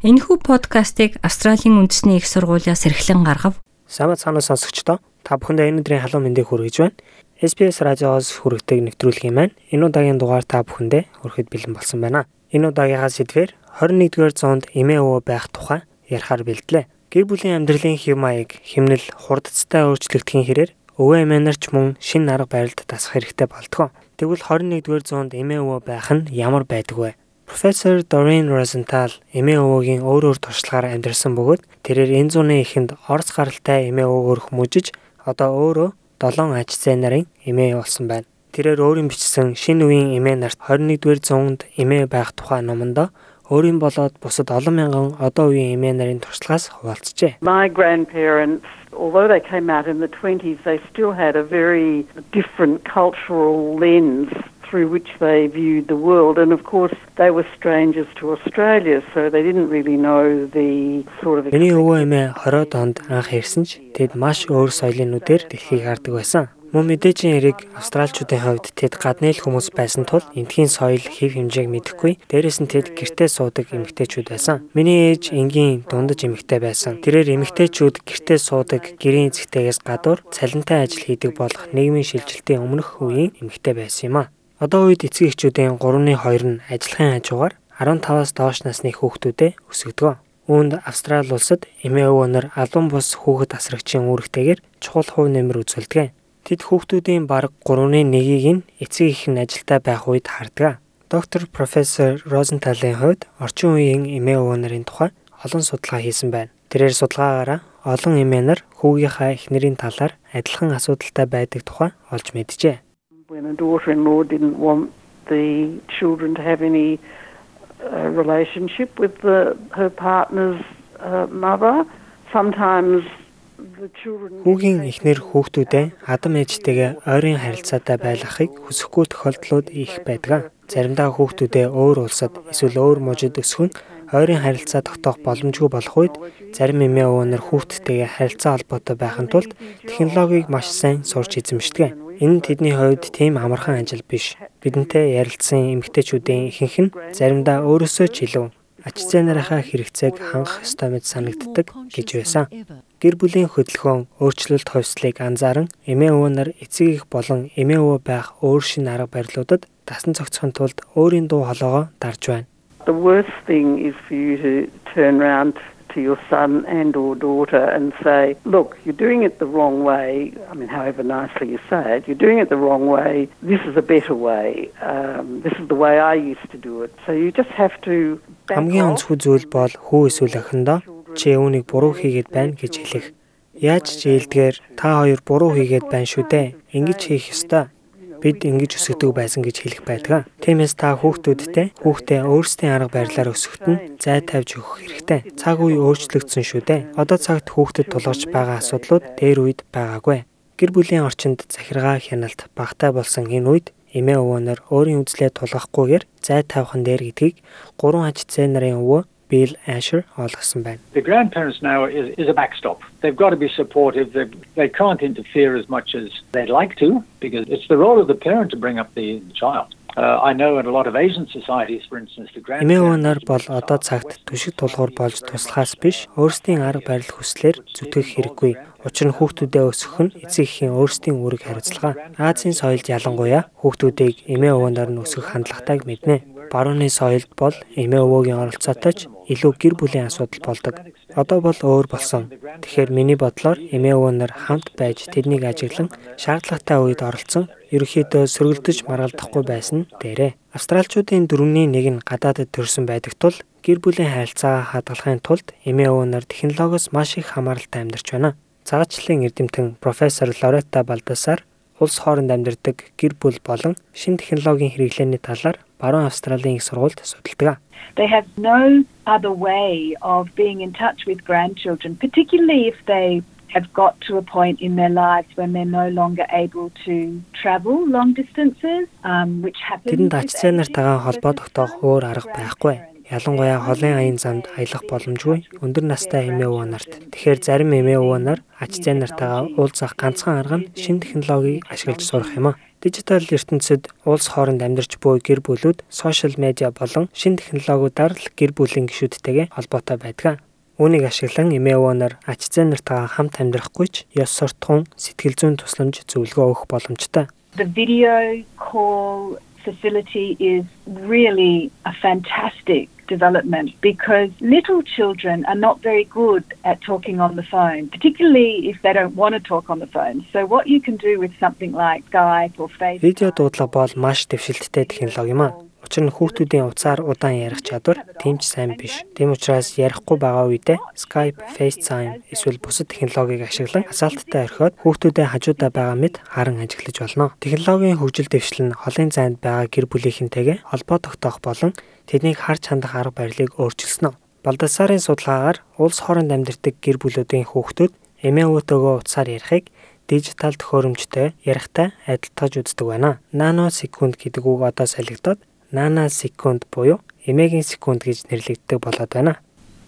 Энэхүү подкастыг Австралийн үндэсний их сургуулиас эрхлэн гаргав. Самбат цаанаа сонсогчдоо та бүхэндээ энэ өдрийн халуун мэндийг хүргэж байна. SBS радиоос хүргэдэг нэвтрүүлгийн маань энэ удаагийн дугаар та бүхэндээ хүрэхэд бэлэн болсон байна. Энэ удаагийнхаа сэдвээр 21-р зуунд эмээ өвөө байх тухай ярихаар бэлдлээ. Гэр бүлийн амьдралын хэв маяг, хэмнэл, хурдцтай өөрчлөгдөхийн хэрээр өвөө эмээ нар ч мөн шин арга барилд дасах хэрэгтэй болтгоо. Тэгвэл 21-р зуунд эмээ өвөө байх нь ямар байдаг вэ? Профессор Doreen Rosenthal эмээ өвөөгийн өөр өөр туршлагаар амьдарсан бөгөөд тэрээр энэ зууны эхэнд Орос гаралтай эмээ өвөөрөх мужиж одоо өөрөө 7 аж зай нарын эмээ болсон байна. Тэрээр өөрийн бичсэн шинэ үеийн эмээ нарт 21-р зуунд эмээ байх тухай номондоо өөрийн болоод бусад олон мянган одоо үеийн эмээ нарын туршлагаас хуваалцжээ. My grandparents although they came out in the 20s they still had a very different cultural lens through which they viewed the world. And of course, they were strangers to Australia, so they didn't really know the sort of Миний өвөө эмээ 20-од онд анх ирсэн ч тэд маш өөр соёлын нүдээр дэлхийг хардаг байсан. Мөн мэдээжийн эрэг австралчуудын хувьд тэд гадны л хүмүүс байсан тул эндхийн соёл хэв хэмжээг мэдэхгүй. Дээрээс нь тэд гэртээ суудаг эмэгтэйчүүд байсан. Миний ээж энгийн дундаж эмэгтэй байсан. Тэрээр эмэгтэйчүүд гэртээ суудаг гэрийн эцэгтэйгээс гадуур цалинтай ажил хийдэг болох нийгмийн шилжилтийн өмнөх үеийн эмэгтэй байсан юм а. Одоо үед эцэг эхчүүдийн 3-ны 2 нь ажлын хажуугаар 15-аас доош насны хүүхдүүдэд өсгөдөг. Үүнд Австрали улсад эмээ өвөнөр албан бус хүүхэд асрагчийн үүрэгтэйгээр чухал хувь нэмэр үзүүлдэг. Тэд хүүхдүүдийн бараг 3-ны 1-ийг нь эцэг эх нь ажилдаа байх үед хардаг. Доктор профессор Розенталийн хувьд орчин үеийн эмээ өвөнөрийн тухай олон судалгаа хийсэн байна. Тэрээр судалгаагаараа олон эмээ нар хүүгийнхаа эхнэрийн талаар адилхан асуудалтай байдаг тухай олж мэджээ when a daughter-in-law didn't want the children to have any uh, relationship with the, her partner's uh, mother. Sometimes Хүүгийн эхнэр хүүхдүүдээ адам ээжтэйгээ ойрын харилцаатай байлгахыг хүсэхгүй тохиолдлууд их байдаг. Заримдаа хүүхдүүдээ өөр улсад эсвэл өөр мужид өсгөн ойрын харилцаа тогтоох боломжгүй болох үед зарим эмээ өвөнөр хүүхдтэйгээ харилцаа холбоотой байхын тулд технологиг маш сайн сурч эзэмшдэг. Энэ тэдний хувьд тийм амархан ажил биш. Бидэнтэй ярилцсан эмэгтэйчүүдийн ихэнх нь заримдаа өөрөөсөө ч илүү ач зээ нарынхаа хэрэгцээг хангах ёстой мэт санагддаг гэж байсан. Гэр бүлийн хөдөлгөөн өөрчлөлт хувьслыг анзааран эмээ өвөө нар эцэг их болон эмээ өвөө байх өөр шин арга барилуудад дасан зохицохын тулд өөрийн дуу хоолойгоо дарж байна. The worst thing is for you to turn around to your son and or daughter and say, look, you're doing it the wrong way. I mean, however nicely you say it, you're doing it the wrong way. This is a better way. Um, this is the way I used to do it. So you just have to Хамгийн онцгүй зүйл бол хүү эсвэл охиндоо чи үүнийг буруу хийгээд байна гэж хэлэх. Яаж ч ээлдгээр та хоёр буруу хийгээд байна шүү дээ. Ингэж хийх ёстой бид ингэж өсгдөг байсан гэж хэлэх байдаг. Тиймээс та хүүхдүүдтэй хүүхдээ өөрсдийн арга барилаар өсгөхт нь зай тавьж өгөх хэрэгтэй. Цаг үе өөрчлөгдсөн шүү дээ. Одоо цагт хүүхдэд тулгарч байгаа асуудлууд дээр үед байгаагүй. Гэр бүлийн орчинд захиргаа хяналт багтай болсон энэ үед эмээ өвөөнөр өөрийн үзлээ тулгахгүйгээр зай тавихан дээр гэдгийг гурван аж цай нарын өвөө Bill Asher ойлгосон байна. The grandparents now is, is a backstop. They've got to be supportive. They, they can't interfere as much as they'd like to because it's the role of the parent to bring up the child. Uh, I know in a lot of Asian societies for instance the grandparents бол одоо цагт төшиг тулгуур болж туслахаас биш өөрсдийн арга барил хүслээр зүтгэх хэрэггүй. Учир нь хүүхдүүдээ өсгөх нь эцэг эхийн өөрсдийн үүрэг хариуцлага. Азийн соёлд ялангуяа хүүхдүүдийг эмээ өвөөнөр нь өсгөх хандлагатайг мэднэ барууны соёлд бол эмээ өвөөгийн оролцоотой ч илүү гэр бүлийн асуудал болдог. Одоо бол өөр болсон. Тэгэхээр миний бодлоор эмээ өвөө нар хамт байж тэднийг ажиглан шаардлагатай үед оролцсон ерөнхийдөө сөргөлдөж маргалдахгүй байсан дээрээ. Австралчуудын дөрөвний нэг нь гадаадд төрсэн байдаг тул гэр бүлийн харилцаагаа хадгалахын тулд эмээ өвөө нар технологиос маш их хамааралтай амьдарч байна. Цагаачлалын эрдэмтэн профессор Лоретта Балдасар улс хооронд амьдардаг гэр бүл болон шин технологийн хэрэглээний талаар баруун Австралийн их сургуульд судалдаг. They have no other way of being in touch with grandchildren, particularly if they have got to a point in their lives when they're no longer able to travel long distances um which happens Тэдэнд ач зээ нартайгаа холбоо тогтоох өөр арга байхгүй. Ялангуяа холын аян замд аялах боломжгүй өндөр настай эмээ өвөө нарт. Тэгэхээр зарим эмээ өвөө нар ач зээ нартайгаа уулзах ганцхан арга нь шинэ технологиг ашиглаж сурах юм а. Дижитал ертөнцид улс хооронд амьдарч буй гэр бүлүүд сошиал медиа болон шинэ технологиудаар л гэр бүлийн гишүүдтэйгээ холбоотой байдаг. Үүнийг ашиглан эмээ өвөө нар ач зээ нартайгаа хамт амьдрахгүй ч ёс суртахуун, сэтгэл зүйн тусламж зөвлөгөө өгөх боломжтой. The video call facility is really a fantastic development because little children are not very good at talking on the phone, particularly if they don't want to talk on the phone. So what you can do with something like Skype or Facebook. Видео дуудлага бол маш дэвшилттэй технологи юм а. Учир нь хүүхдүүдийн уцаар удаан ярих чадвар тэмч сайн биш. Тийм учраас ярихгүй байгаа үедээ Skype, FaceTime эсвэл бусад технологиг ашиглан асаалттай орхиод хүүхдүүдэд хажуудаа байгаа мэт харан ажиглаж болно. Технологийн хөгжил дэвшил нь холын зайд байгаа гэр бүлийнхэнтэйгээ холбоо тогтоох болон тэднийг харж хандах арга барилыг өөрчилсөн нь. Балдасарын судалгаагаар улс хооронд амьдардаг гэр бүлүүдийн хүүхдүүд эмээ өвөтөөгөө утсаар ярихыг дижитал төхөөрөмжтэй ярихтай адилтгаж үздэг байна. Нано секунд гэдэг үг одоо солигдоод нана секунд буюу эмээгийн секунд гэж нэрлэгддэг болоод байна.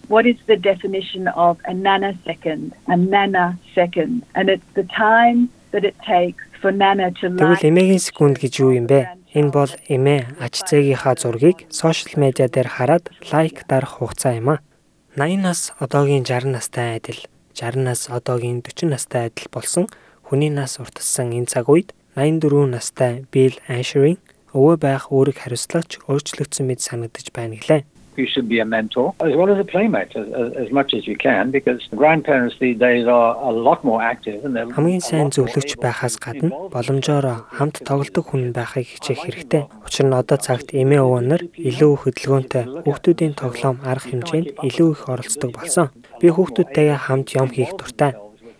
What is the definition of a nanosecond? A nanosecond and it's the time that it takes for nana to Тэгвэл эмээгийн секунд гэж юу юм бэ? Энэ бол эмээ ач зээгийнхаа зургийг сошиал медиа дээр хараад лайк дарах хугацаа юм а. 80-наас одоогийн 60 настай адил, 60-наас одоогийн 40 настай адил болсон хүний нас уртассан энэ цаг үед 84 настай Билл Ashering өвөө байх үүрэг хариуцлагч өөрчлөгдсөн мэт санагдаж байна гэлээ. You should be a mentor as well as a playmate as, as, much as you can because grandparents these days are a lot more active and хамгийн сайн зөвлөгч байхаас гадна боломжоор хамт тоглодог хүн байхыг хичээх хэрэгтэй. Учир нь одоо цагт эмээ өвөнөр илүү хөдөлгөөнтэй хүүхдүүдийн тоглоом арга хэмжээнд илүү их оролцдог болсон. Би хүүхдүүдтэйгээ хамт юм хийх дуртай.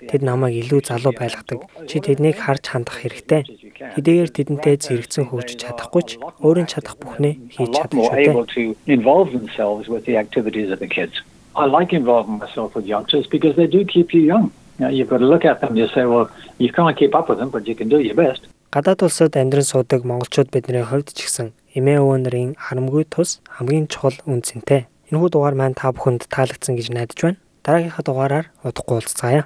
Тэд намайг илүү залуу байлгадаг. Чи тэднийг харж хандах хэрэгтэй. Хэдийгээр тэдэнтэй зэрэгцэн хөгжиж чадахгүй ч өөрийн чадах бүхнээ хийж чадах шүү дээ. I like involving myself with youngsters because they do keep you young. You know, you've got to look at them and say, well, you can't keep up with them, but you can do your best. Гадаад улсад амьдран суудаг монголчууд бидний хувьд ч гэсэн эмээ нарын харамгүй тус хамгийн чухал үнцэнтэй. Энэхүү дугаар маань та бүхэнд таалагдсан гэж найдаж байна. Дараагийнхаа дугаараар удахгүй уулзцаая.